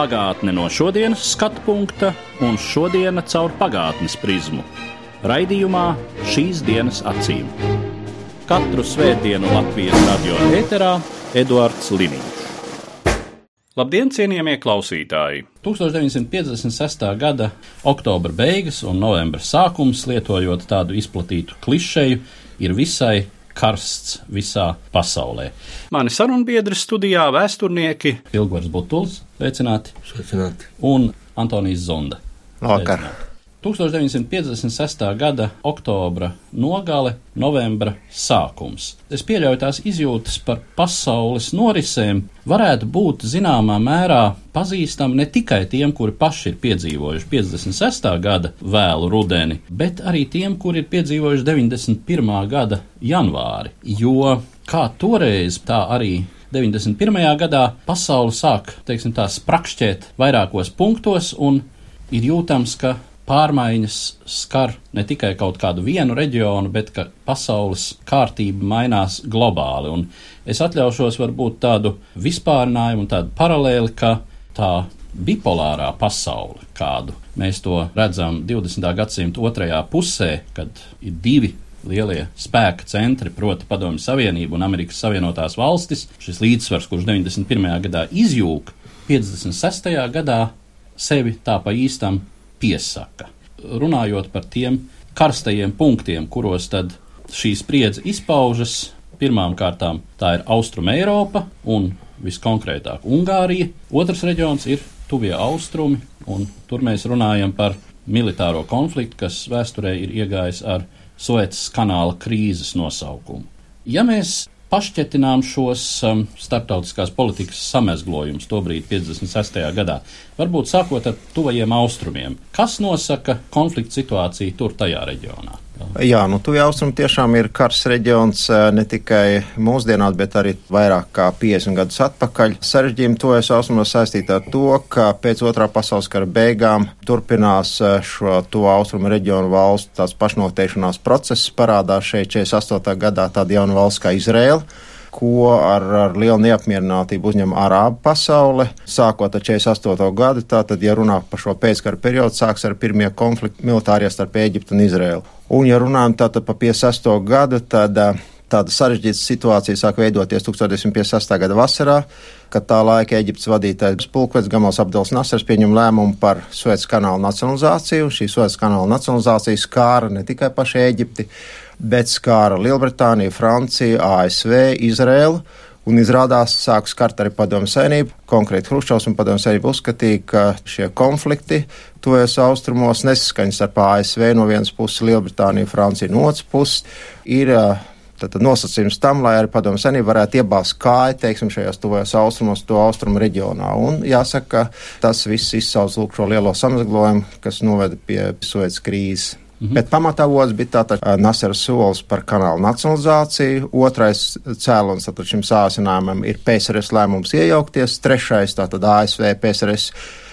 Pagātne no šodienas skatu punkta un šodienas caur pagātnes prizmu. Raidījumā šīs dienas acīm. Katru svētdienu Latvijas radio eterā Eduards Liniņš. Labdien, cienījamie klausītāji! 1956. gada oktobra beigas un novembra sākums, lietojot tādu izplatītu klišeju, ir visai karsts visā pasaulē. Mani sarunbiedri studijā vēsturnieki Ilgvars Butuls, sveicināti, Sveicināti. un Antonijs Zonda. Vakar. Sveicināti. 1956. gada oktobra nogale, novembra sākums. Es pieļauju tās izjūtas par pasaules norisēm, varētu būt zināmā mērā pazīstama ne tikai tiem, kuri paši ir piedzīvojuši 56. gada vēlu rudeni, bet arī tiem, kuri ir piedzīvojuši 91. gada janvāri. Jo kā toreiz, tā arī 91. gadā pasaule sāk, teiksim tā, sprakšķēt vairākos punktos un ir jūtams, ka pārmaiņas skar ne tikai kaut kādu vienu reģionu, bet ka pasaules kārtība mainās globāli. Un es atļaušos varbūt tādu vispārinājumu tādu paralēli, ka tā bipolārā pasaule, kādu mēs to redzam 20. gadsimta otrajā pusē, kad ir divi lielie spēka centri, proti Padomju Savienība un Amerikas Savienotās valstis, šis līdzsvars, kurš 91. gadā izjūg, 56. gadā sevi tā pa īstam piesaka. Runājot par tiem karstajiem punktiem, kuros tad šī spriedze izpaužas, pirmām kārtām tā ir Austrum Eiropa un viskonkrētāk Ungārija. Otrs reģions ir Tuvie Austrumi, un tur mēs runājam par militāro konfliktu, kas vēsturē ir iegājis ar Suecas kanāla krīzes nosaukumu. Ja mēs pašķetinām šos um, starptautiskās politikas samezglojumus tobrīd 56. gadā, varbūt sākot ar tuvajiem austrumiem, kas nosaka konflikta situāciju tur tajā reģionā? Jā, nu tuvie austrumi tiešām ir karsts reģions eh, ne tikai mūsdienās, bet arī vairāk kā 50 gadus atpakaļ. Sarežģījumi tuvies austrumos saistīti ar to, ka pēc otrā pasaules kara beigām turpinās eh, šo tuvo austrumu reģionu valstu tās pašnoteikšanās process. Parādās šeit 48. gadā tāda jauna valsts kā Izraela ko ar, ar lielu neapmierinātību uzņem Arābu pasaule. Sākot ar 48. gadu, tātad, ja runā par šo pēckara periodu, sāks ar pirmie konflikti militārie starp Ēģiptu un Izraēlu. Un, ja runājam tātad par 56. gadu, tad uh, tāda sarežģīta situācija sāk veidoties 1958. gada vasarā, kad tā laika Eģiptes vadītājs pulkvedis Gamals Abdels Nasers pieņem lēmumu par Suez kanāla nacionalizāciju. Šī Suez kanāla nacionalizācija skāra ne tikai pašu Eģipti, bet skāra Lielbritāniju, Franciju, ASV, Izrēlu. Un izrādās, sākas kart arī padomu saimnību. Konkrēti Hruščovs un padomu saimnība uzskatīja, ka šie konflikti tuvies austrumos nesaskaņas ar ASV no vienas puses, Lielbritāniju, Franciju no otras puses ir Tātad nosacījums tam, lai arī padomu senība varētu iebāzt kāju, teiksim, šajos tuvajos austrumos, to austrumu reģionā. Un jāsaka, ka tas viss izsauc lūk šo lielo samazglojumu, kas noveda pie Suēdas krīzes. Mhm. Bet pamatavots bija tātad Nasera solis par kanālu nacionalizāciju, otrais cēlons tātad šim sāsinājumam ir PSRS lēmums iejaukties, trešais tātad ASV PSRS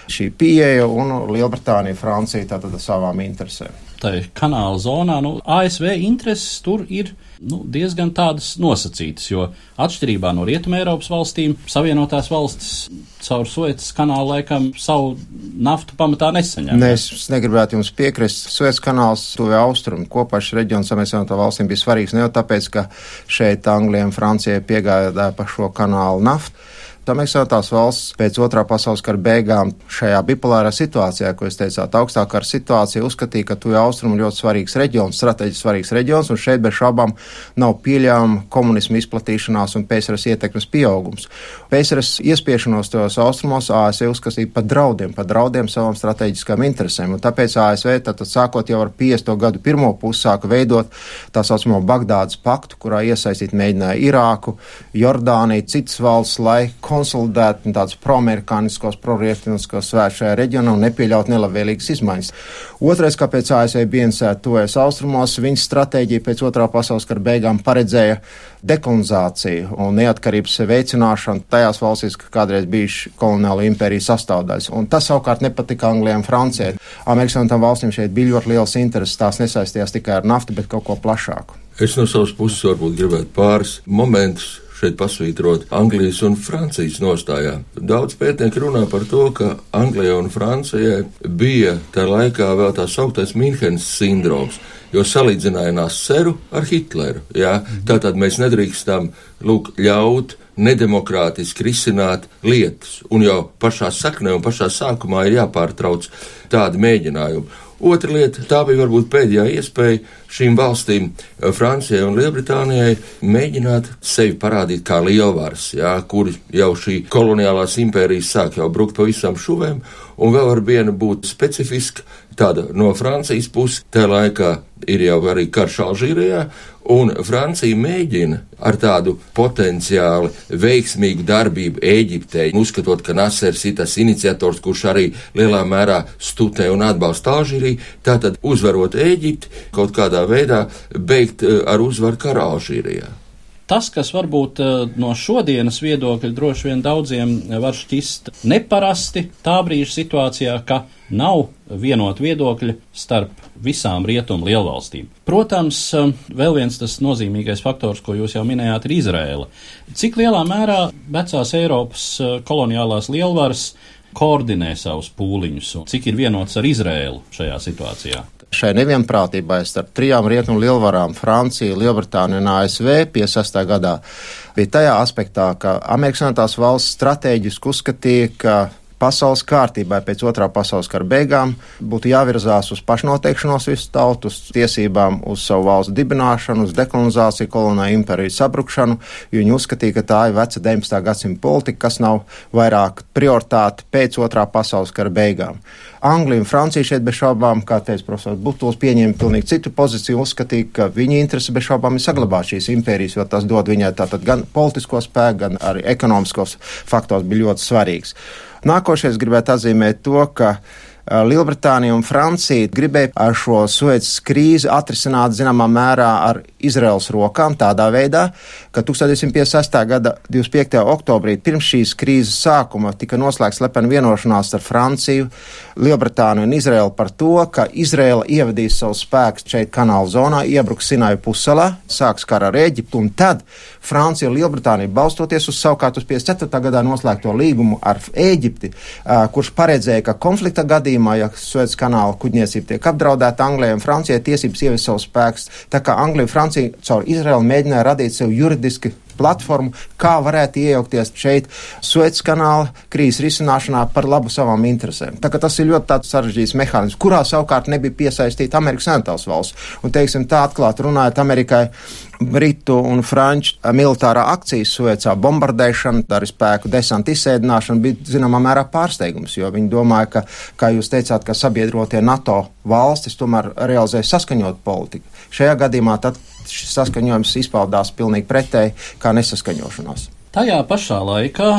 šī pieeja un Lielbritānija, Francija tātad savām interesēm. Tā ir kanāla zonā, nu, ASV intereses tur ir nu, diezgan tādas nosacītas, jo atšķirībā no Rietumē Eiropas valstīm, Savienotās valstis caur Suecas kanālu laikam savu naftu pamatā nesaņem. Nē, es negribētu jums piekrist. Suecas kanāls tuvi austrumi kopā šis reģions Savienotā valstīm bija svarīgs ne jau tāpēc, ka šeit Anglijai un Francijai piegādāja pa šo kanālu naftu. Amerikāņu valsts pēc otrā pasaules kara beigām šajā bipolārā situācijā, ko es teicu, augstā kara situācija, uzskatīja, ka tuvu austrumu ļoti svarīgs reģions, strateģiski svarīgs reģions, un šeit bez šaubām nav pieļaujama komunismu izplatīšanās un PSRS ietekmes pieaugums. PSRS iespiešanos tos austrumos ASV uzskatīja par draudiem, par draudiem savām strateģiskām interesēm, un tāpēc ASV tātad sākot jau ar 50. gadu pirmo pusi sāka veidot tā saucamo Bagdādas paktu, kurā iesaistīt mēģināja Irāku, Jordāniju, citas valsts, lai konsolidēt tādus proamerikāniskos, prorietumiskos svētus šajā reģionā un nepieļaut nelabvēlīgas izmaiņas. Otrais, kāpēc ASV bija iensēta tuvēs austrumos, viņas stratēģija pēc otrā pasaules kara beigām paredzēja dekolonizāciju un neatkarības veicināšanu tajās valstīs, kas kādreiz bijuši koloniāla impērija sastāvdaļas. Un tas savukārt nepatika Anglijai un Francijai. Amerikas un tām valstīm šeit bija ļoti liels intereses. Tās nesaistījās tikai ar naftu, bet kaut ko plašāku. Es no savas puses varbūt gribētu pāris momentus šeit pasvītrot Anglijas un Francijas nostājā. Daudz pētnieku runā par to, ka Anglijai un Francijai bija tā laikā vēl tā sauktais Minhenes sindroms. Jo salīdzināja Naseru ar Hitleru. Jā? Tātad mēs nedrīkstam lūk, ļaut nedemokrātiski risināt lietas. Un jau pašā saknē un pašā sākumā ir jāpārtrauc tādi mēģinājumi. Otra lieta, tā bija varbūt pēdējā iespēja šīm valstīm, eh, Francijai un Lielbritānijai, mēģināt sevi parādīt kā lielvaras, jā, kur jau šī koloniālās impērijas sāk jau brukt pa visām šuvēm, un vēl ar vienu būt specifiska, tāda no Francijas puses, tajā laikā ir jau arī karš Alžīrijā, un Francija mēģina ar tādu potenciāli veiksmīgu darbību Ēģiptē, uzskatot, ka Nasers ir tas iniciators, kurš arī lielā mērā stutē un atbalsta Alžīriju, tātad uzvarot Ēģipti, kaut kādā veidā beigt eh, ar uzvaru karā Alžīrijā. Tas, kas varbūt eh, no šodienas viedokļa droši vien daudziem var šķist neparasti tā brīža situācijā, ka nav vienot viedokļa starp visām rietumu lielvalstīm. Protams, eh, vēl viens tas nozīmīgais faktors, ko jūs jau minējāt, ir Izrēla. Cik lielā mērā vecās Eiropas eh, koloniālās lielvaras koordinē savus pūliņus un cik ir vienots ar Izrēlu šajā situācijā? Šai nevienprātībai starp trijām rietumu lielvarām - Franciju, Lielbritāniju un ASV 56. gadā bija tajā aspektā, ka Amerikas Savienotās valsts strateģiski uzskatīja, ka pasaules kārtībai pēc otrā pasaules kara beigām būtu jāvirzās uz pašnoteikšanos visu tautu, uz tiesībām, uz savu valstu dibināšanu, uz dekolonizāciju, koloniju imperiju sabrukšanu, jo viņi uzskatīja, ka tā ir veca 19. gadsimta politika, kas nav vairāk prioritāte pēc otrā pasaules kara beigām. Anglija un Francija šeit bez šaubām, kā teica profesors Butuls, pieņēma pilnīgi citu pozīciju, uzskatīja, ka viņa interese bez šaubām ir saglabāt šīs impērijas, jo tas dod viņai tātad gan politisko spēku, gan arī ekonomiskos faktors bija ļoti svarīgs. Nākošais gribētu atzīmēt to, ka Lielbritānija un Francija gribēja ar šo Suecas krīzi atrisināt zināmā mērā ar Izraels rokām tādā veidā, ka 1956. gada 25. oktobrī pirms šīs krīzes sākuma tika noslēgts slepena vienošanās ar Franciju, Lielbritāniju un Izraelu par to, ka Izraela ievadīs savus spēkus šeit kanāla zonā, iebruks Sinaju puselā, sāks kara ar Eģiptu, un tad Francija un Lielbritānija balstoties uz savukārt uz 54. gadā noslēgto līgumu ar Eģipti, kurš paredzēja, ka konflikta gadījumā, ja Suez kanāla kuģniecība tiek apdraudēta, Anglijai un Francijai tiesības ievies savus spēkus, tā kā Anglija un Francija caur Izraelu mēģināja radīt sev juridiski platformu, kā varētu iejaukties šeit Suecas kanāla krīzes risināšanā par labu savām interesēm. Tā, tas ir ļoti sarežģīts mehānisms, kurā savukārt nebija piesaistīta Amerikas Savienotās valsts. Un, teiksim, tā atklāti runājot, Amerikai Britu un Franču militārā akcija Suecā bombardēšana, arī spēku desantu izsēdināšana bija zināmā mērā pārsteigums, jo viņi domāja, ka, kā jūs teicāt, ka sabiedrotie NATO valstis tomēr realizē saskaņot politiku. Šajā gadījumā tad šis saskaņojums izpaudās pilnīgi pretēji kā nesaskaņošanās. Tajā pašā laikā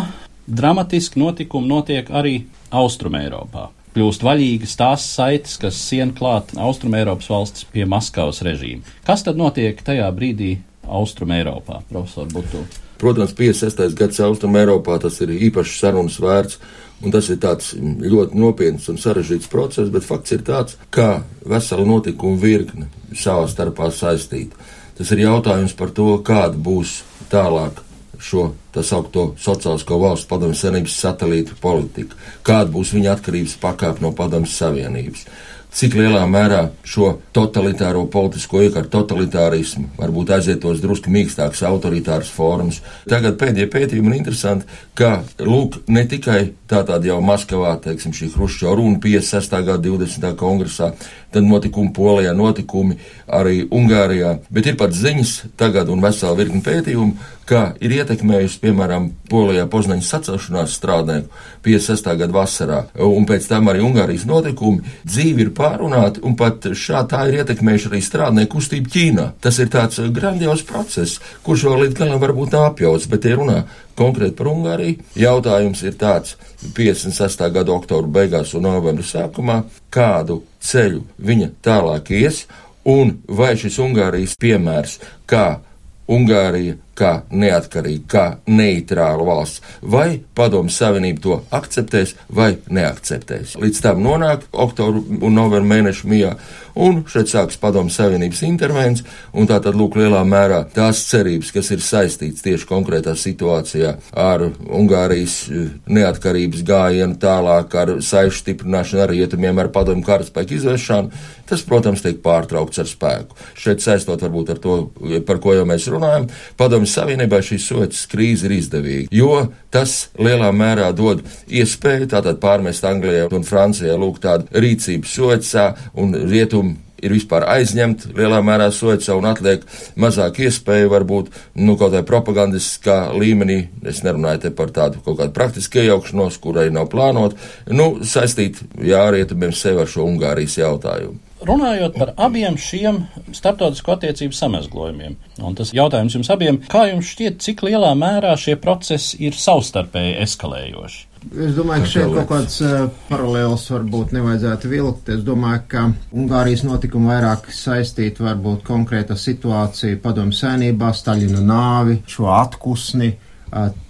dramatiski notikumi notiek arī Austrumēropā kļūst vaļīgas tās saites, kas sien klāt Austrumēropas valstis pie Maskavas režīma. Kas tad notiek tajā brīdī Austrumēropā, profesor Butu? Protams, 56. gads Austrumēropā tas ir īpašs sarunas vērts. Un tas ir tāds ļoti nopietns un sarežģīts process, bet fakts ir tāds, ka vesela notikuma virkne savā starpā saistīta. Tas ir jautājums par to, kāda būs tālāk šo tā saucamo sociālisko valstu padomju savienības satelītu politiku, kāda būs viņa atkarības pakāpe no padomju savienības. Cik lielā mērā šo totalitāro politisko iekārtu, totalitārismu, varbūt aizietos drusku mīkstāks, autoritārs formas. Tagad pēdējie pētījumi ir interesanti, ka, lūk, ne tikai tā tāda jau Maskavā, teiksim, šī Hruščova runa 56. gada 20. kongresā, tad notikumi Polijā, notikumi arī Ungārijā, bet ir pat ziņas tagad un vesela virkni pētījumu, kā ir ietekmējusi, piemēram, Polijā Poznaņas sacelšanās strādnieku 56. gada vasarā, un pēc tam arī Ungārijas notikumi dzīvi ir pārunāti, un pat šā tā ir ietekmējuši arī strādnieku kustību Ķīnā. Tas ir tāds grandios process, kurš vēl līdz galam varbūt nav apjauts, bet tie runā konkrēti par Ungāriju. Jautājums ir tāds 56. gada oktobra beigās un novembra sākumā, kādu ceļu viņa tālāk ies, un vai šis Ungārijas piemērs, kā Ungārija kā neatkarīga, kā neitrāla valsts, vai Padomu Savienība to akceptēs vai neakceptēs. Līdz tam nonāk oktobra un novembra mēneša mijā, un šeit sāks Padomu Savienības intervences, un tā tad lūk lielā mērā tās cerības, kas ir saistīts tieši konkrētā situācijā ar Ungārijas eh, neatkarības gājienu tālāk, ar saišu stiprināšanu, ar rietumiem, ar padomu karaspēku izvēršanu, tas, protams, tiek pārtraukts ar spēku. Šeit saistot varbūt ar to, par ko jau mēs runājam, padomu Savienībā šī sots krīze ir izdevīga, jo tas lielā mērā dod iespēju tātad pārmest Anglijai un Francijai lūk tādu rīcību socā un rietumu ir vispār aizņemta lielā mērā soca un atliek mazāk iespēju varbūt, nu, kaut kādā propagandiskā līmenī, es nerunāju te par tādu kaut kādu praktisku iejaukšanos, kurai nav plānot, nu, saistīt, jā, rietumiem sev ar šo Ungārijas jautājumu. Runājot par abiem šiem starptautisko attiecību samezglojumiem, un tas jautājums jums abiem, kā jums šķiet, cik lielā mērā šie procesi ir savstarpēji eskalējoši? Es domāju, ka šeit kaut kāds uh, paralēls varbūt nevajadzētu vilkt. Es domāju, ka Ungārijas notikumi vairāk saistīti varbūt konkrēta situācija padomu sēnībā, Staļina nāvi, šo atkusni,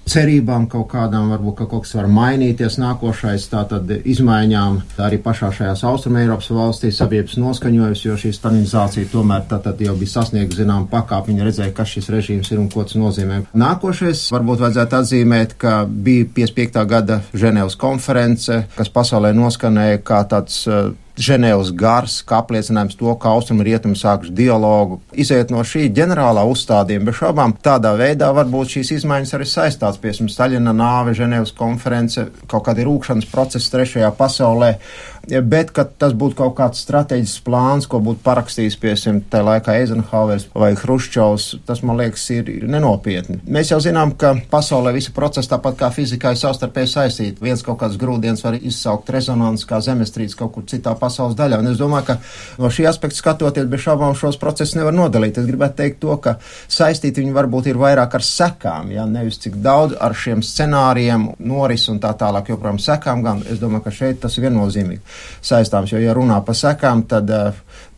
cerībām kaut kādām, varbūt ka kaut kas var mainīties nākošais, tātad izmaiņām tā arī pašā šajās Austrum Eiropas valstīs sabiedrības noskaņojums, jo šī stalinizācija tomēr tātad jau bija sasniegta zinām pakāpi, viņi redzēja, kas šis režīms ir un ko tas nozīmē. Nākošais varbūt vajadzētu atzīmēt, ka bija 55. gada Ženevas konference, kas pasaulē noskanēja kā tāds uh, Ženēvas gars, kā apliecinājums to, ka austrumu rietumi sākuši dialogu. Iziet no šī ģenerālā uzstādījuma, bez šaubām, tādā veidā varbūt šīs izmaiņas arī saistās piemēram, Staļina nāve, Ženēvas konference, kaut kādi rūkšanas procesi trešajā pasaulē bet tas būtu kaut kāds strateģisks plāns, ko būtu parakstījis, piemēram, tajā laikā Eizenhauers vai Hruščovs, tas, man liekas, ir nenopietni. Mēs jau zinām, ka pasaulē visi procesi, tāpat kā fizikā, ir savstarpēji saistīti. Viens kaut kāds grūdienis var izsaukt rezonanci kā zemestrīce kaut kur citā pasaules daļā. Un es domāju, ka no šī aspekta skatoties, bez šaubām šos procesus nevar nodalīt. Es gribētu teikt to, ka saistīti viņi varbūt ir vairāk ar sekām, ja nevis cik daudz ar šiem scenārijiem, noris un tā tālāk joprojām sekām, gan es domāju, ka šeit tas ir viennozīmīgi saistāms. Jo, ja runā par sekām, tad uh,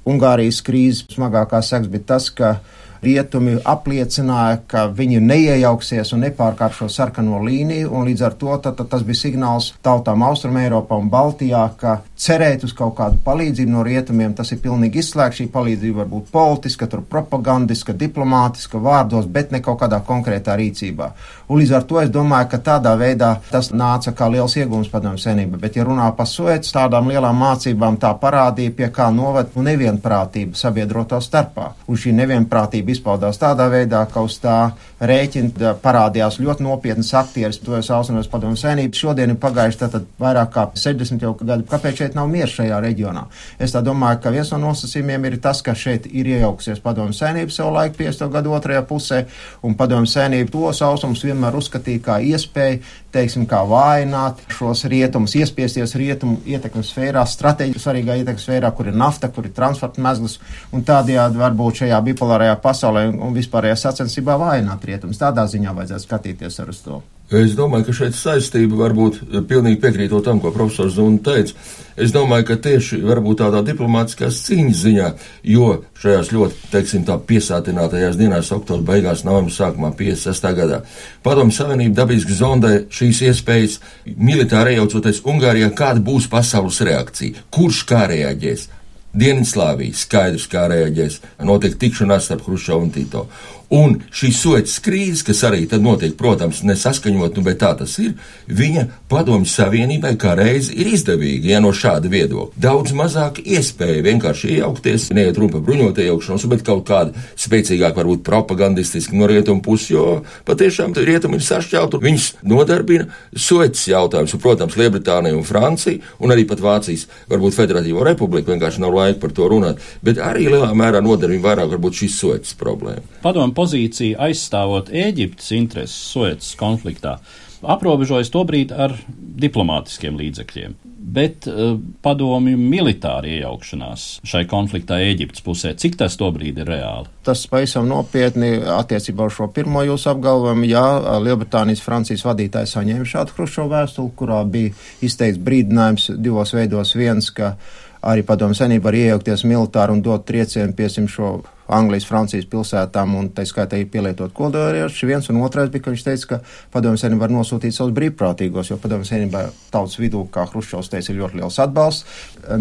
Ungārijas krīzes smagākā seks bija tas, ka rietumi apliecināja, ka viņi neiejauksies un nepārkār šo sarkano līniju, un līdz ar to tad, tad tas bija signāls tautām Austrum Eiropā un Baltijā, ka cerēt uz kaut kādu palīdzību no rietumiem, tas ir pilnīgi izslēgts. Šī palīdzība var būt politiska, propagandiska, diplomātiska, vārdos, bet ne kaut kādā konkrētā rīcībā. Un līdz ar to es domāju, ka tādā veidā tas nāca kā liels iegūms padomju senība. Bet, ja runā par soets, tādām lielām mācībām tā parādīja, pie kā noved nevienprātība sabiedroto starpā. Un šī nevienprātība izpaudās tādā veidā, ka uz tā rēķina parādījās ļoti nopietnas aktieris, to es austrumos padomju senību. Šodien ir pagājuši tātad vairāk kā 60 jau gadu. Kāpēc šeit nav miers šajā reģionā? Es tā domāju, ka viens no nosacījumiem ir tas, ka šeit ir iejauksies padomju senība savu laiku 50. gadu otrajā pusē, un padomju senība tos austrumus vienmēr uzskatīja kā iespēju, teiksim, kā vājināt šos rietumus, iespiesties rietumu ietekmes sfērā, strateģiski svarīgā ietekmes sfērā, kur ir nafta, kur ir transporta mezgls, un tādējādi varbūt šajā bipolārajā pasaulē un vispārējā sacensībā vājināt rietumus. Tādā ziņā vajadzētu skatīties ar uz to. Es domāju, ka šeit saistība var būt pilnīgi piekrītot tam, ko profesors Zuna teica. Es domāju, ka tieši varbūt tādā diplomātiskās cīņas ziņā, jo šajās ļoti, teiksim, tā piesātinātajās dienās, oktobra beigās, novembra sākumā, 56. gadā, Padomju Savienība dabiski zondē šīs iespējas militāri iejaucoties Ungārijā, kāda būs pasaules reakcija, kurš kā reaģēs. Dienvidslāvija skaidrs, kā reaģēs. Notiek tikšanās starp Hruškovu un Tito. Un šī soļas krīze, kas arī tad notiek, protams, nesaskaņot, nu, bet tā tas ir, viņa padomju savienībai kā reizi ir izdevīga, ja no šāda viedokļa. Daudz mazāk iespēja vienkārši iejaukties, neiet runa par bruņotu iejaukšanos, bet kaut kāda spēcīgāka, varbūt propagandistiska no rietumu puses, jo patiešām rietumi ir sašķelti, viņus nodarbina soļas jautājums, un, protams, Lielbritānija un Francija, un arī pat Vācijas, varbūt Federatīvo republiku, vienkārši nav laika par to runāt, bet arī lielā mērā nodarbina vairāk varbūt šīs soļas problēma. Padomu pozīciju aizstāvot Ēģiptes intereses Suecas konfliktā. aprobežojas tobrīd ar diplomātiskiem līdzekļiem. Bet uh, padomju militāra iejaukšanās šai konfliktā Eģiptes pusē, cik tas tobrīd ir reāli? Tas pavisam nopietni attiecībā uz šo pirmo jūsu apgalvojumu. Jā, Lielbritānijas, Francijas vadītāji saņēma šādu Hruščovu vēstuli, kurā bija izteikts brīdinājums divos veidos. Viens, ka arī padomu senība var iejaukties militāri un dot triecienu piesim šo Anglijas, Francijas pilsētām, un tā skaitā pielietot kodolieroči. Viens un otrais bija, ka viņš teica, ka padomju savienība var nosūtīt savus brīvprātīgos, jo padomju savienībā tautas vidū, kā Hruščovs teica, ir ļoti liels atbalsts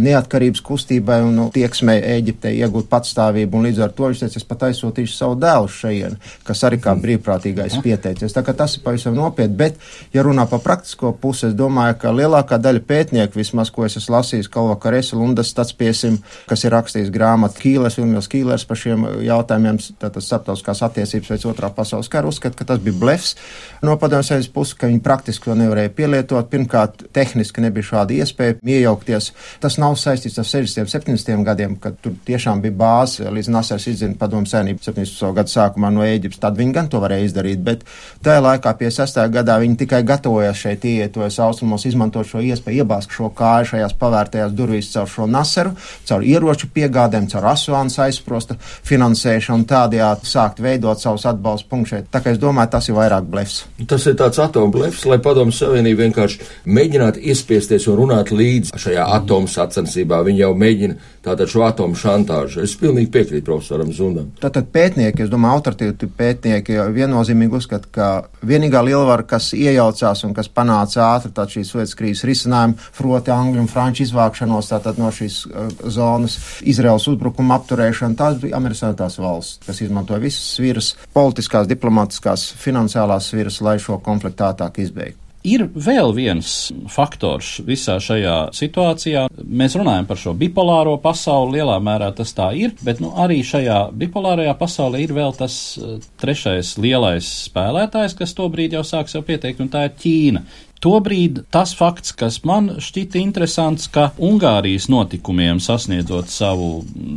neatkarības kustībai un nu, tieksmei Eģiptei iegūt patstāvību, un līdz ar to viņš teica, es pat aizsūtīšu savu dēlu šajien, kas arī kā brīvprātīgais pieteicies. Tā kā tas ir pavisam nopietni, bet, ja runā par praktisko pusi, es domāju, ka lielākā daļa pētnieku, vismaz, ko es esmu lasījis, Kalva Karesa Lundas tāds piesim, kas ir rakstījis grāmatu Kīles, Vilnius Kīlers par šiem šiem jautājumiem, tātad starptautiskās attiecības pēc otrā pasaules kara, uzskata, ka tas bija blefs no padomju savienības puses, ka viņi praktiski to nevarēja pielietot. Pirmkārt, tehniski nebija šāda iespēja iejaukties. Tas nav saistīts ar 60. un 70. gadiem, kad tur tiešām bija bāze līdz Nasers izdzina padomju savienību 70. gadu sākumā no Ēģiptes. Tad viņi gan to varēja izdarīt, bet tajā laikā pie 6. gadā viņi tikai gatavojās šeit ietojas austrumos, izmantot šo iespēju iebāzt šo kāju šajās pavērtajās durvīs caur šo Naseru, caur ieroču piegādēm, caur Asuānas aizsprosta finansēšanu tādējādi sākt veidot savus atbalstu punktus šeit. Tā kā es domāju, tas ir vairāk blefs. Tas ir tāds atomu blefs, lai padomu savienība vienkārši mēģinātu iespiesties un runāt līdzi šajā atomu sacensībā. Viņi jau mēģina tātad šo atomu šantāžu. Es pilnīgi piekrītu profesoram Zundam. Tātad pētnieki, es domāju, autoritīvi pētnieki viennozīmīgi uzskata, ka vienīgā lielvara, kas iejaucās un kas panāca ātri tātad šīs Suecas krīzes risinājumu, proti Angļu un Franču izvākšanos tātad no šīs uh, zonas, Izraels uzbrukuma apturēšana, tās bija Amerikas valsts, kas izmantoja visas sviras, politiskās, diplomatiskās, finansiālās sviras, lai šo konfliktu ātrāk izbeigtu. Ir vēl viens faktors visā šajā situācijā. Mēs runājam par šo bipolāro pasauli, lielā mērā tas tā ir, bet nu, arī šajā bipolārajā pasaulē ir vēl tas uh, trešais lielais spēlētājs, kas to brīdi jau sāks jau pieteikt, un tā ir Ķīna. Tobrīd tas fakts, kas man šķita interesants, ka Ungārijas notikumiem sasniedzot savu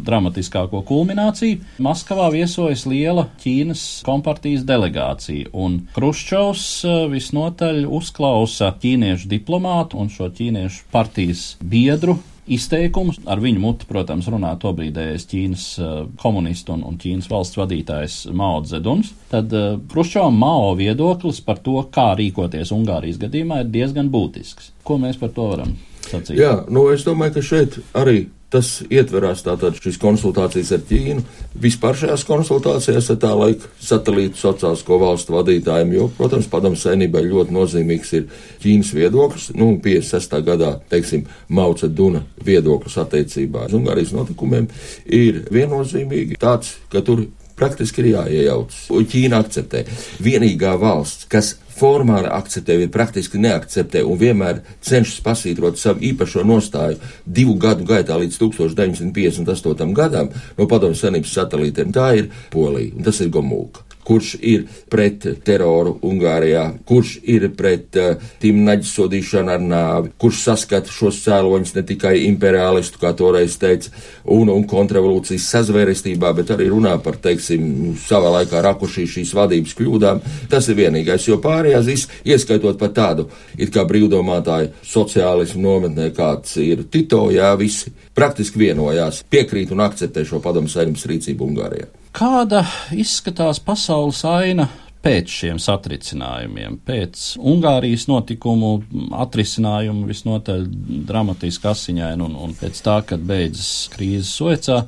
dramatiskāko kulmināciju, Maskavā viesojas liela Ķīnas kompartijas delegācija, un Hruščovs eh, visnotaļ uzklausa ķīniešu diplomātu un šo ķīniešu partijas biedru izteikumus. Ar viņu muti, protams, runā tobrīdējais Ķīnas uh, komunistu un, un Ķīnas valsts vadītājs Mao Zeduns. Tad Kruščovam Mao viedoklis par to, kā rīkoties Ungārijas gadījumā, ir diezgan būtisks. Ko mēs par to varam sacīt? Jā, nu es domāju, ka šeit arī Tas ietverās tātad šīs konsultācijas ar Ķīnu, vispār šajās konsultācijās ar tā laika satelītu sociālisko valstu vadītājiem, jo, protams, padomu saimnībai ļoti nozīmīgs ir Ķīnas viedoklis, nu, 56. gadā, teiksim, Mauca Duna viedoklis attiecībā uz Ungārijas notikumiem ir viennozīmīgi tāds, ka tur praktiski ir jāiejaucas. Ķīna akceptē. Vienīgā valsts, kas formāli akceptē, bet praktiski neakceptē un vienmēr cenšas pasītrot savu īpašo nostāju divu gadu gaitā līdz 1958. gadam no padomju senības satelītiem. Tā ir Polija, un tas ir Gomulka kurš ir pret teroru Ungārijā, kurš ir pret uh, timnaģu sodīšanu ar nāvi, kurš saskata šos cēloņus ne tikai imperialistu, kā toreiz teica, un, un kontrarevolūcijas sazvērestībā, bet arī runā par, teiksim, savā laikā rakušī šīs vadības kļūdām. Tas ir vienīgais, jo pārējās viss, ieskaitot pat tādu, it kā brīvdomātāju sociālismu nometnē, kāds ir Tito, jā, visi praktiski vienojās, piekrīt un akceptē šo padomu saimnes rīcību Ungārijā. Kāda izskatās pasaules aina pēc šiem satricinājumiem, pēc Ungārijas notikumu atrisinājumu visnotaļ dramatiski asiņaini un, un pēc tā, kad beidzas krīzes Suecā?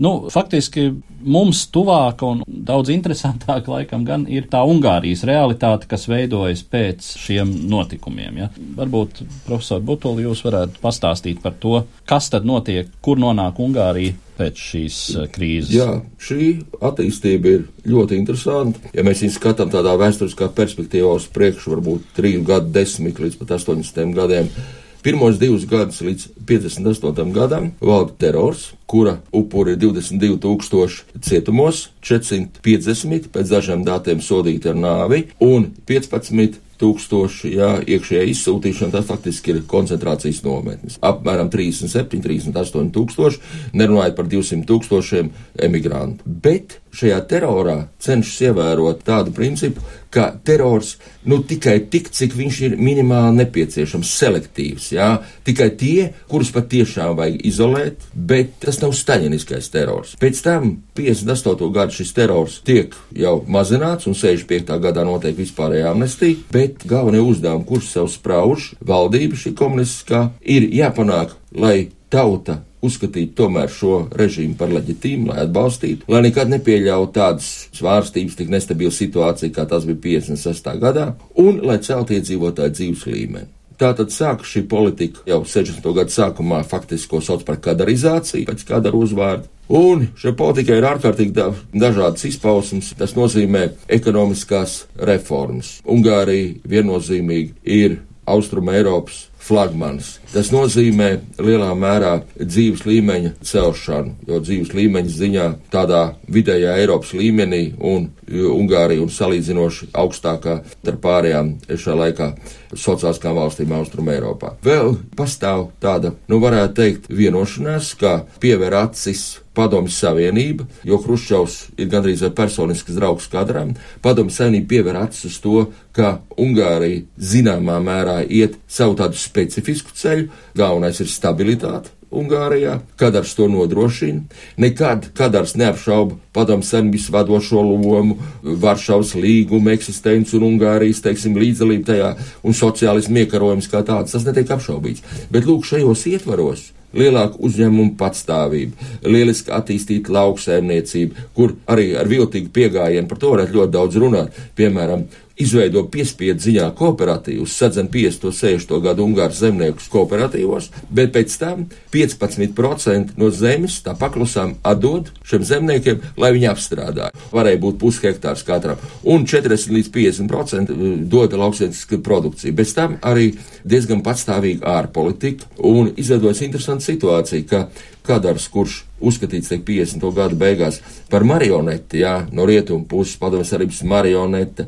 Nu, faktiski mums tuvāka un daudz interesantāka laikam gan ir tā Ungārijas realitāte, kas veidojas pēc šiem notikumiem. Ja? Varbūt, profesor Butuli, jūs varētu pastāstīt par to, kas tad notiek, kur nonāk Ungārija pēc šīs eh, krīzes. Jā, šī attīstība ir ļoti interesanta. Ja mēs viņu skatām tādā vēsturiskā perspektīvā uz priekšu, varbūt trīs gadu desmit līdz pat 80 gadiem Pirmos divus gadus līdz 58. gadam valda terors, kura upuri ir 22,000 cietumos, 450, pēc dažiem datiem sodīti ar nāvi, un 15 tūkstoši, jā, iekšējā izsūtīšana, tas faktiski ir koncentrācijas nometnes. Apmēram 37, 38 tūkstoši, nerunājot par 200 tūkstošiem emigrantu. Bet šajā terorā cenšas ievērot tādu principu, ka terors nu, tikai tik, cik viņš ir minimāli nepieciešams, selektīvs. Jā? Tikai tie, kurus patiešām vajag izolēt, bet tas nav staļiniskais terors. Pēc tam 58. gadu šis terors tiek jau mazināts un 65. gadā notiek vispārējā amnestija, bet galvenie uzdevumi, kurus sev sprauž valdība šī komunistiskā, ir jāpanāk, lai tauta uzskatīt tomēr šo režīmu par leģitīmu, lai atbalstītu, lai nekad nepieļautu tādas svārstības, tik nestabilu situāciju, kā tas bija 56. gadā, un lai celtu iedzīvotāju dzīves līmeni. Tātad sāk šī politika jau 60. gadu sākumā faktiski, ko sauc par kadarizāciju, pēc kadara uzvārda. Un šai politikai ir ārkārtīgi da dažādas izpausmes. Tas nozīmē ekonomiskās reformas. Ungārija viennozīmīgi ir Austrum Eiropas flagmanis. Tas nozīmē lielā mērā dzīves līmeņa celšanu, jo dzīves līmeņa ziņā tādā vidējā Eiropas līmenī un Ungārija un salīdzinoši augstākā starp pārējām šā laikā sociāliskām valstīm Austrum Eiropā. Vēl pastāv tāda, nu varētu teikt, vienošanās, ka piever acis Padomju Savienība, jo Hruščovs ir gandrīz vai personisks draugs kadram. Padomju Savienība piever acis uz to, ka Ungārija zināmā mērā iet savu tādu specifisku ceļu, galvenais ir stabilitāte. Ungārijā, Kadars to nodrošina. Nekad Kadars neapšauba padomu savienības vadošo lomu, Varšavas līguma eksistenci un Ungārijas, teiksim, līdzdalību tajā un sociālismu iekarojums kā tāds. Tas netiek apšaubīts. Bet lūk, šajos ietvaros lielāka uzņēmuma patstāvība, lieliski attīstīta lauksaimniecība, kur arī ar viltīgu piegājienu par to varētu ļoti daudz runāt. Piemēram, izveido piespiedu ziņā kooperatīvus, sadzen 50. 60. gadu Ungāru zemniekus kooperatīvos, bet pēc tam 15% no zemes tā paklusām atdod šiem zemniekiem, lai viņi apstrādā. Varēja būt pushektārs katram, un 40 līdz 50% dota lauksienisku produkciju. Bez tam arī diezgan patstāvīga ārpolitika, un izveidojas interesanta situācija, ka Kadars, kurš uzskatīts tiek 50. gadu beigās par marioneti, jā, no rietumu puses padomjas arī marionete,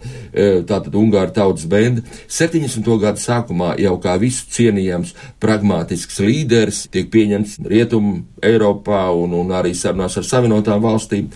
tātad Ungāra tautas benda. 70. gadu sākumā jau kā visu cienījams pragmātisks līderis tiek pieņemts rietumu Eiropā un, un arī sarunās ar savienotām valstīm,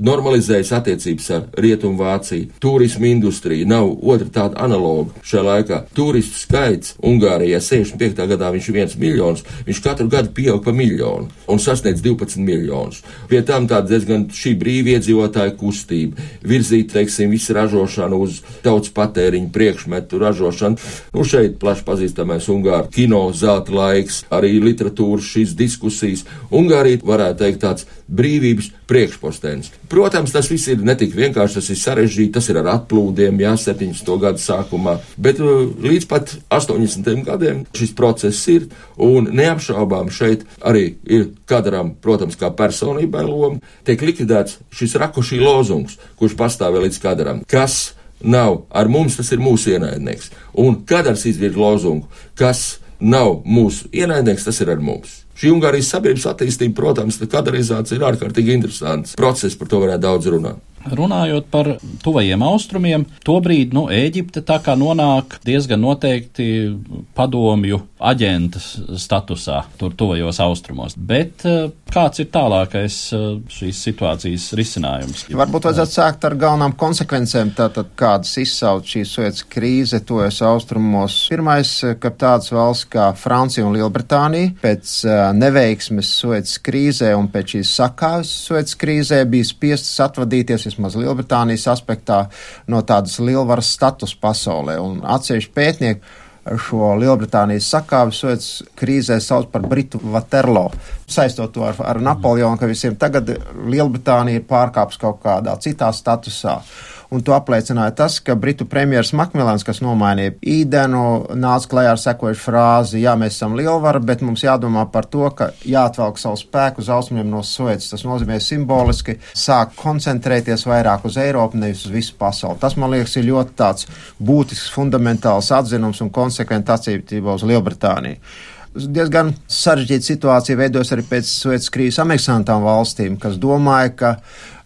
normalizējas attiecības ar rietumu Vāciju. Turismu industrija nav otra tāda analoga šajā laikā. Turistu skaits Ungārijā 65. gadā viņš ir viens miljons, viņš katru gadu pieaug pa miljonu un sasniedz 12 miljonus. Pie tam tāda diezgan šī brīva iedzīvotāja kustība, virzīt, teiksim, visu ražošanu uz tautas patēriņu priekšmetu ražošanu. Nu, šeit plaši pazīstamais Ungāru kino zelta laiks, arī literatūras šīs diskusijas. Ungārija varētu teikt tāds brīvības priekšpostens. Protams, tas viss ir ne tik vienkārši, tas ir sarežģīti, tas ir ar atplūdiem, jā, 70. gadu sākumā, bet uh, līdz pat 80. gadiem šis process ir, un neapšaubām šeit arī ir kadram, protams, kā personībai loma, tiek likvidēts šis rakušī lozungs, kurš pastāvēja līdz kadram, kas nav ar mums, tas ir mūsu ienaidnieks. Un kadars izvirza lozungu, kas nav mūsu ienaidnieks, tas ir ar mums. Šī Ungārijas sabiedrības attīstība, protams, kadarizācija ir ārkārtīgi interesants process, par to varētu daudz runāt. Runājot par tuvajiem austrumiem, tobrīd nu, Eģipte tā kā nonāk diezgan noteikti padomju aģenta statusā, tur tuvajos austrumos. Bet eh, kāds ir tālākais eh, šīs situācijas risinājums? Varbūt vajadzētu sākt ar galvenām konsekvencēm, tātad kādas izsauc šī Suets krīze tuvojas austrumos. Pirmais, ka tāds valsts kā Francija un Lielbritānija pēc eh, neveiksmes Suets krīzē un pēc šīs sakāves Suets krīzē bija spiestas atvadīties vismaz Lielbritānijas aspektā, no tādas lielvaras status pasaulē. Un atsevišķi pētnieki šo Lielbritānijas sakāvi Suets krīzē sauc par Britu Vaterlo, saistot to ar, ar Napoleonu, ka visiem tagad Lielbritānija ir pārkāpus kaut kādā citā statusā un to apliecināja tas, ka Britu premjeras Makmilans, kas nomainīja īdenu, nāca klajā ar sekojušu frāzi, jā, mēs esam lielvara, bet mums jādomā par to, ka jāatvelk savu spēku uz austrumiem no Suecas. Tas nozīmē simboliski sāk koncentrēties vairāk uz Eiropu, nevis uz visu pasauli. Tas, man liekas, ir ļoti tāds būtisks, fundamentāls atzinums un konsekventi attiecībā uz Lielbritāniju. Diezgan sarežģīta situācija veidos arī pēc Suecas krīzes amerikāņu valstīm, kas domāja, ka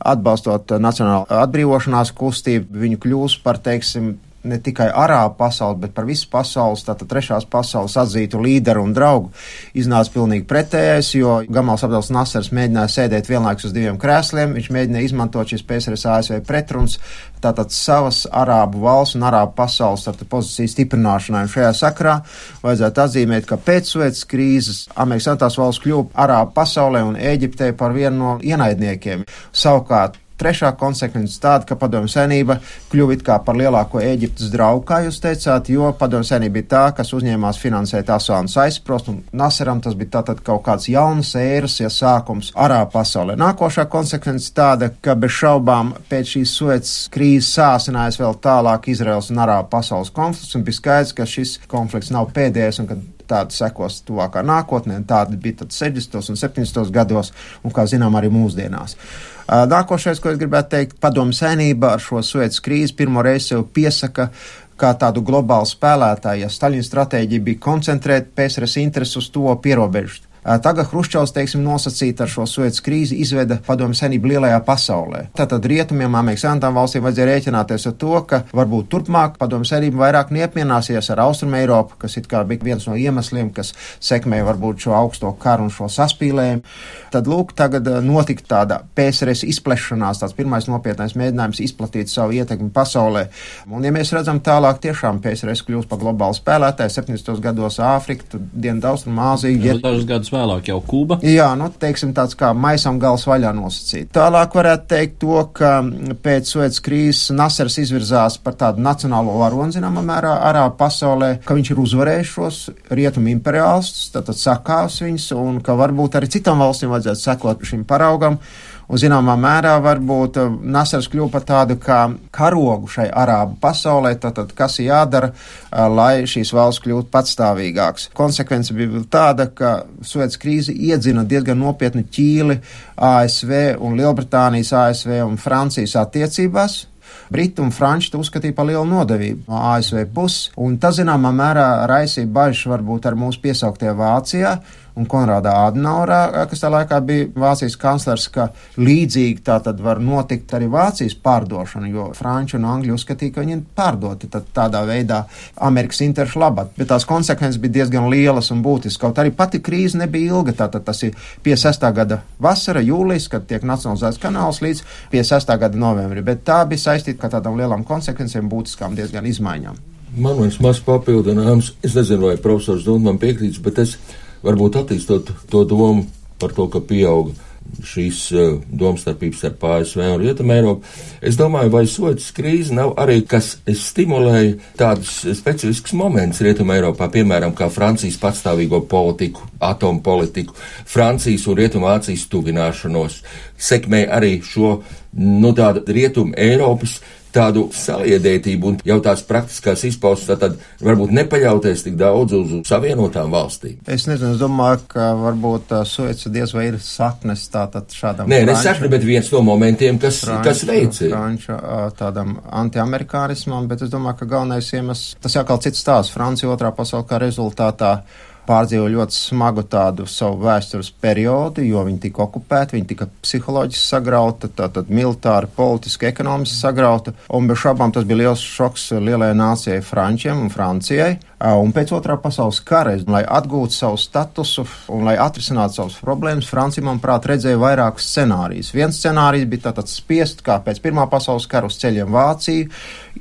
atbalstot nacionālo atbrīvošanās kustību, viņi kļūs par, teiksim, ne tikai arābu pasauli, bet par visu pasaules, tātad trešās pasaules atzītu līderu un draugu, iznāca pilnīgi pretējais, jo Gamals Abdels Nasers mēģināja sēdēt vienlaikus uz diviem krēsliem, viņš mēģināja izmantot šīs PSRS ASV pretruns, tātad savas arābu valsts un arābu pasaules pozīcijas stiprināšanai. Un šajā sakrā vajadzētu atzīmēt, ka pēc Suecas krīzes Amerikas Savienotās valsts kļuva arābu pasaulē un Ēģiptē par vienu no ienaidniekiem. Savukārt Trešā konsekvence tāda, ka padomju senība kļuva kā par lielāko Eģiptes draugu, kā jūs teicāt, jo padomju senība bija tā, kas uzņēmās finansēt Asānas aizsprost, un Nasaram tas bija tātad kaut kāds jauns ēras, ja sākums arā pasaulē. Nākošā konsekvence tāda, ka bez šaubām pēc šīs Suecas krīzes sāsinājās vēl tālāk Izraels un arā pasaules konflikts, un bija skaidrs, ka šis konflikts nav pēdējais, un ka tāda sekos tuvākā nākotnē, un tāda bija tad 60. un 70. gados, un, kā zinām, arī mūsdienās. Nākošais, ko es gribētu teikt, padomu saimnība ar šo Suecas krīzi pirmo reizi sev piesaka kā tādu globālu spēlētāju, ja Staļina stratēģija bija koncentrēt PSRS interesu uz to pierobežu Tagad Hruščovs, teiksim, nosacīta ar šo Suecas krīzi, izveda padomu senību lielajā pasaulē. Tātad rietumiem, Amerikas Savienotām valstīm vajadzēja rēķināties ar to, ka varbūt turpmāk padomu senība vairāk neapmienāsies ar Austrumu Eiropu, kas it kā bija viens no iemesliem, kas sekmēja varbūt šo augsto karu un šo saspīlējumu. Tad, lūk, tagad notika tāda PSRS izplešanās, tāds pirmais nopietnais mēģinājums izplatīt savu ietekmi pasaulē. Un, ja mēs redzam tālāk, tiešām PSRS kļūst par globālu spēlētāju, 70. gados Āfrika, Dienvidaustrumāzija. Vēlāk jau Kuba. Jā, nu, teiksim, tāds kā maisam gals vaļā nosacīt. Tālāk varētu teikt to, ka pēc Suecas krīzes Nasers izvirzās par tādu nacionālo varoni, zināmā mērā, arā pasaulē, ka viņš ir uzvarējis šos rietumu imperiālistus, tātad sakās viņus, un ka varbūt arī citām valstīm vajadzētu sekot šim paraugam un zināmā mērā varbūt uh, Nasers kļūpa par tādu kā karogu šai arābu pasaulē, tātad kas jādara, uh, lai šīs valsts kļūtu patstāvīgāks. Konsekvence bija tāda, ka Suets krīze iedzina diezgan nopietnu ķīli ASV un Lielbritānijas, ASV un Francijas attiecībās. Briti un Franči to uzskatīja par lielu nodevību no ASV puses, un tas, zināmā mērā, raisīja bažas varbūt ar mūsu piesauktie Vācijā, un Konrādā Adenaurā, kas tā laikā bija Vācijas kanclers, ka līdzīgi tā tad var notikt arī Vācijas pārdošana, jo Franči un Angļi uzskatīja, ka viņi ir pārdoti tādā veidā Amerikas interešu labad. Bet tās konsekvences bija diezgan lielas un būtiskas. Kaut arī pati krīze nebija ilga, tātad tas ir 56. gada vasara, jūlijas, kad tiek nacionalizēts kanāls līdz 56. gada novembrim. Bet tā bija saistīta ar tādām lielām konsekvencēm, būtiskām diezgan izmaiņām. Man viens mazs papildinājums, es nezinu, vai profesors Dunam piekrīts, bet es varbūt attīstot to domu par to, ka pieauga šīs uh, domstarpības starp ASV un Rietumu Eiropu. Es domāju, vai Soķis krīze nav arī kas stimulēja tādus specifiskus momentus Rietumu Eiropā, piemēram, kā Francijas patstāvīgo politiku, atomu politiku, Francijas un Rietumu Ācijas tuvināšanos, sekmēja arī šo, nu, tādu Rietumu Eiropas tādu saliedētību un jau tās praktiskās izpausmes, tad varbūt nepaļauties tik daudz uz savienotām valstīm. Es nezinu, es domāju, ka varbūt uh, Sueca diez vai ir saknes tātad šādam. Nē, nesakne, bet viens no momentiem, kas, franču, kas veicina. Franču tādam antiamerikānismam, bet es domāju, ka galvenais iemesls, tas kā cits stāsts, Francija otrā pasaules kā rezultātā pārdzīvo ļoti smagu tādu savu vēstures periodu, jo viņi tika okupēti, viņi tika psiholoģiski sagrauta, tātad militāri, politiski, ekonomiski sagrauta, un bez šaubām tas bija liels šoks lielajai nācijai Frančiem un Francijai. Un pēc otrā pasaules kara, lai atgūtu savu statusu un lai atrisinātu savas problēmas, Francija, manuprāt, redzēja vairākus scenārijus. Viens scenārijs bija tātad spiest, kā pēc Pirmā pasaules kara uz ceļiem Vāciju,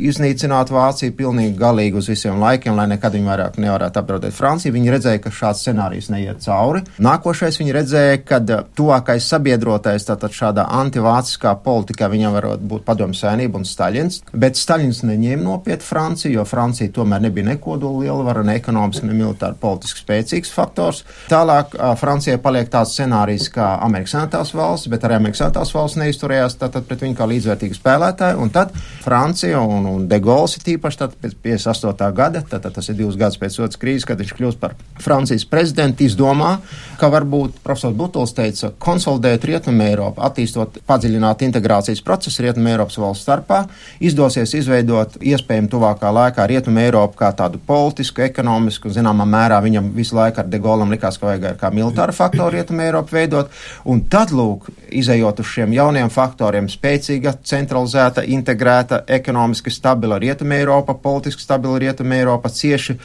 iznīcināt Vāciju pilnīgi galīgi uz visiem laikiem, lai nekad viņi vairāk nevarētu apdraudēt Franciju. Viņi redzēja, ka šāds scenārijs neiet cauri. Nākošais viņi redzēja, ka tuvākais sabiedrotais tātad šādā antivāciskā politikā viņam varot būt padomju saimnība un Staļins, bet Staļins neņēma nopietni Franciju, jo Francija tomēr nebija nekodola lielvara, ne ekonomiski, ne militāri politiski spēcīgs faktors. Tālāk Francijai paliek tāds scenārijs kā Amerikas Savienotās valsts, bet arī Amerikas Savienotās valsts neizturējās tātad pret viņu kā līdzvērtīgu spēlētāju, un tad Francija un, un De Gaulle tīpaši tad pēc 58. gada, tad, tad tas ir divus gadus pēc otras krīzes, kad viņš kļūst par Francijas prezidenti izdomā, ka varbūt profesors Butols teica, konsolidēt Rietumu Eiropu, attīstot padziļināt integrācijas procesu Rietumu Eiropas valstu starpā, izdosies izveidot iespējami tuvākā laikā Rietumu Eiropu kā tādu politisku, ekonomisku, zināmā mērā viņam visu laiku ar De Gaulem likās, ka vajag kā militāru faktoru Rietumu Eiropu veidot, un tad, lūk, izējot uz šiem jauniem faktoriem, spēcīga, centralizēta, integrēta, ekonomiski stabila Rietumu Eiropa, politiski stabila Rietumu Eiropa, cieši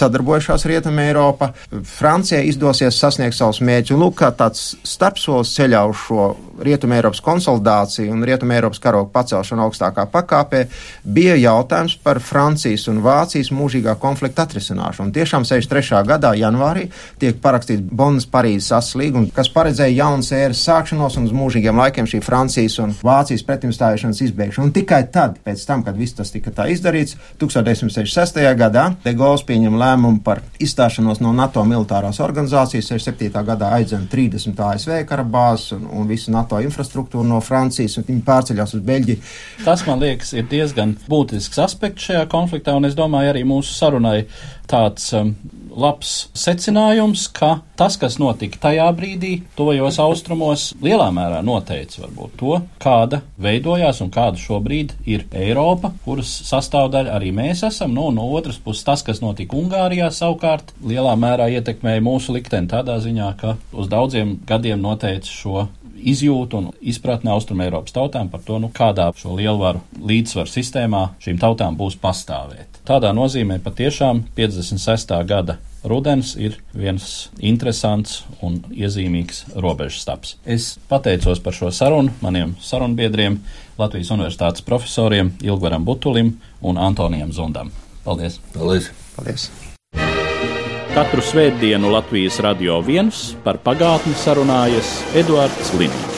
sadarbojušās Rietumu Eiropa, Francijai izdosies sasniegt savus mērķus. Un, lūk, kā tāds starpsolis ceļā uz šo Rietumē Eiropas konsolidāciju un Rietumē Eiropas karogu pacelšanu augstākā pakāpē, bija jautājums par Francijas un Vācijas mūžīgā konflikta atrisināšanu. Un tiešām 63. gadā, janvārī, tiek parakstīts Bonas Parīzes asas līgums, kas paredzēja jaunas ēras sākšanos un uz mūžīgiem laikiem šī Francijas un Vācijas pretimstāšanas izbeigšanu. Un tikai tad, pēc tam, kad viss tas tika tā izdarīts, 1966. gadā De Gaulle pieņem lēmumu par izstāšanos no NATO militārās organizācijas 67. gadā aizdzen 30 ASV karabāzes un, un visu NATO infrastruktūru no Francijas, un viņi pārceļās uz Beļģiju. Tas, man liekas, ir diezgan būtisks aspekts šajā konfliktā, un es domāju, arī mūsu sarunai tāds um, labs secinājums, ka tas, kas notika tajā brīdī, tuvajos austrumos, lielā mērā noteica varbūt to, kāda veidojās un kāda šobrīd ir Eiropa, kuras sastāvdaļa arī mēs esam. Nu, no otras puses, tas, kas notika Ungārijā, savukārt lielā mērā ietekmēja mūsu likteni tādā ziņā, ka uz daudziem gadiem noteica šo izjūtu un izpratni Austrum Eiropas tautām par to, nu, kādā šo lielvaru līdzsvaru sistēmā šīm tautām būs pastāvēt. Tādā nozīmē patiešām 56. gada rudens ir viens interesants un iezīmīgs robežstaps. Es pateicos par šo sarunu maniem sarunbiedriem, Latvijas Universitātes profesoriem Ilgvaram Butulim un Antonijam Zundam. Paldies! Paldies! Paldies! Katru svētdienu Latvijas radio viens par pagātni sarunājas Eduards Liniņš.